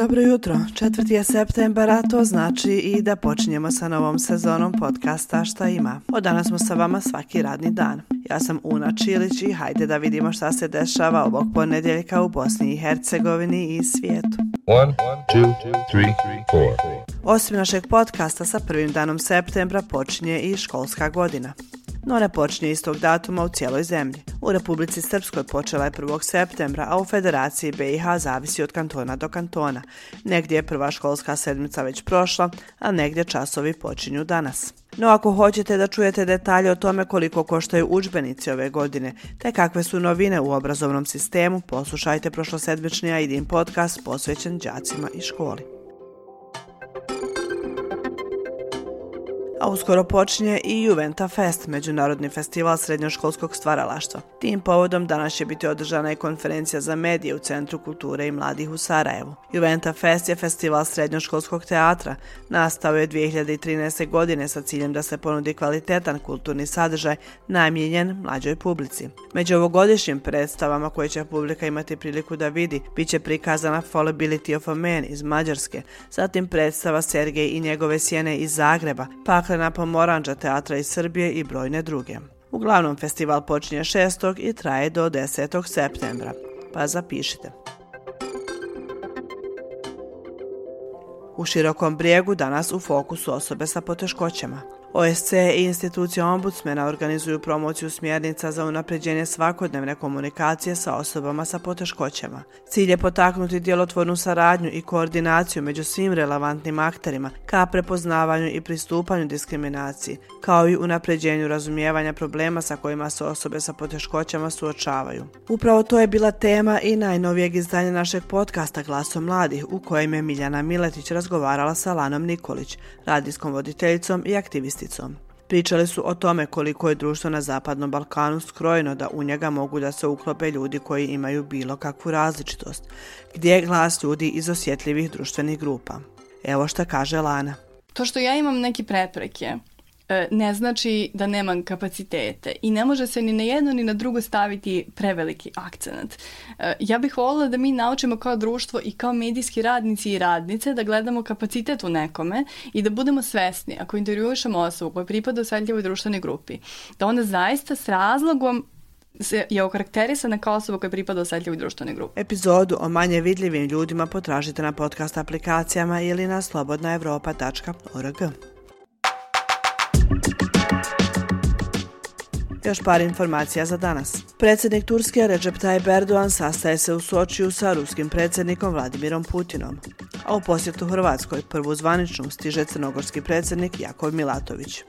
Dobro jutro, 4. je septembar, a to znači i da počinjemo sa novom sezonom podcasta Šta ima. Od danas smo sa vama svaki radni dan. Ja sam Una Čilić i hajde da vidimo šta se dešava ovog ponedjeljka u Bosni i Hercegovini i svijetu. One, two, three, Osim našeg podcasta sa prvim danom septembra počinje i školska godina no ne počinje istog datuma u cijeloj zemlji. U Republici Srpskoj počela je 1. septembra, a u Federaciji BiH zavisi od kantona do kantona. Negdje je prva školska sedmica već prošla, a negdje časovi počinju danas. No ako hoćete da čujete detalje o tome koliko koštaju učbenici ove godine, te kakve su novine u obrazovnom sistemu, poslušajte prošlosedmični AIDIN podcast posvećen đacima i školi. A uskoro počinje i Juventa Fest, međunarodni festival srednjoškolskog stvaralaštva. Tim povodom danas će biti održana i konferencija za medije u Centru kulture i mladih u Sarajevu. Juventa Fest je festival srednjoškolskog teatra. Nastao je 2013. godine sa ciljem da se ponudi kvalitetan kulturni sadržaj namjenjen mlađoj publici. Među ovogodišnjim predstavama koje će publika imati priliku da vidi, bit će prikazana Fallibility of a Man iz Mađarske, zatim predstava Sergej i njegove sjene iz Zagreba, pak Paklena Pomoranđa teatra iz Srbije i brojne druge. Uglavnom, festival počinje 6. i traje do 10. septembra. Pa zapišite. U širokom brijegu danas u fokusu osobe sa poteškoćama. OSC i institucija ombudsmena organizuju promociju smjernica za unapređenje svakodnevne komunikacije sa osobama sa poteškoćama. Cilj je potaknuti djelotvornu saradnju i koordinaciju među svim relevantnim akterima ka prepoznavanju i pristupanju diskriminaciji, kao i unapređenju razumijevanja problema sa kojima se osobe sa poteškoćama suočavaju. Upravo to je bila tema i najnovijeg izdanja našeg podcasta Glaso mladih, u kojem je Miljana Miletić razgovarala sa Lanom Nikolić, radijskom voditeljicom i aktivistom česticom. Pričali su o tome koliko je društvo na Zapadnom Balkanu skrojeno da u njega mogu da se uklope ljudi koji imaju bilo kakvu različitost, gdje je glas ljudi iz osjetljivih društvenih grupa. Evo šta kaže Lana. To što ja imam neke prepreke, E, ne znači da nemam kapacitete i ne može se ni na jedno ni na drugo staviti preveliki akcenat. E, ja bih volila da mi naučimo kao društvo i kao medijski radnici i radnice da gledamo kapacitet u nekome i da budemo svesni ako intervjušamo osobu koja pripada osvetljivoj društvenoj grupi, da ona zaista s razlogom se je okarakterisana kao osoba koja pripada osjetljivoj društvenoj grupi. Epizodu o manje vidljivim ljudima potražite na podcast aplikacijama ili na slobodnaevropa.org. Još par informacija za danas. Predsjednik Turske Recep Tayyip Erdogan sastaje se u Sočiju sa ruskim predsjednikom Vladimirom Putinom. A u posjetu Hrvatskoj prvu zvaničnu stiže crnogorski predsjednik Jakov Milatović.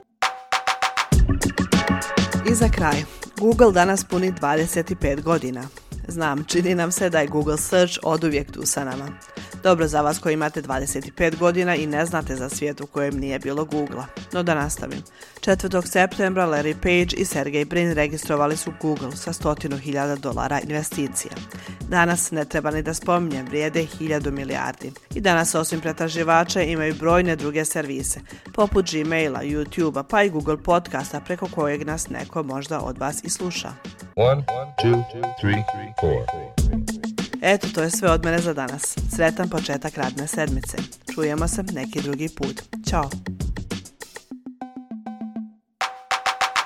I za kraj, Google danas puni 25 godina. Znam, čini nam se da je Google Search od uvijek tu sa nama. Dobro za vas koji imate 25 godina i ne znate za svijet u kojem nije bilo Google-a. No da nastavim. 4. septembra Larry Page i Sergey Brin registrovali su Google sa 100.000 dolara investicija. Danas, ne treba ni da spominjem, vrijede 1000 milijardi. I danas, osim pretraživača, imaju brojne druge servise, poput Gmaila, YouTubea, pa i Google podcasta preko kojeg nas neko možda od vas i sluša. One, two, three, Eto, to je sve od mene za danas. Sretan početak radne sedmice. Čujemo se neki drugi put. Ćao!